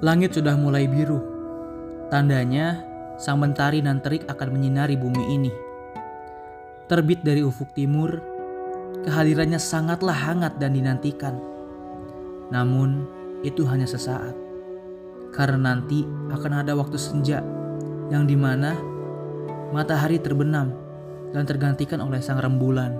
Langit sudah mulai biru. Tandanya sang mentari dan terik akan menyinari bumi ini. Terbit dari ufuk timur, kehadirannya sangatlah hangat dan dinantikan. Namun, itu hanya sesaat. Karena nanti akan ada waktu senja yang di mana matahari terbenam dan tergantikan oleh sang rembulan.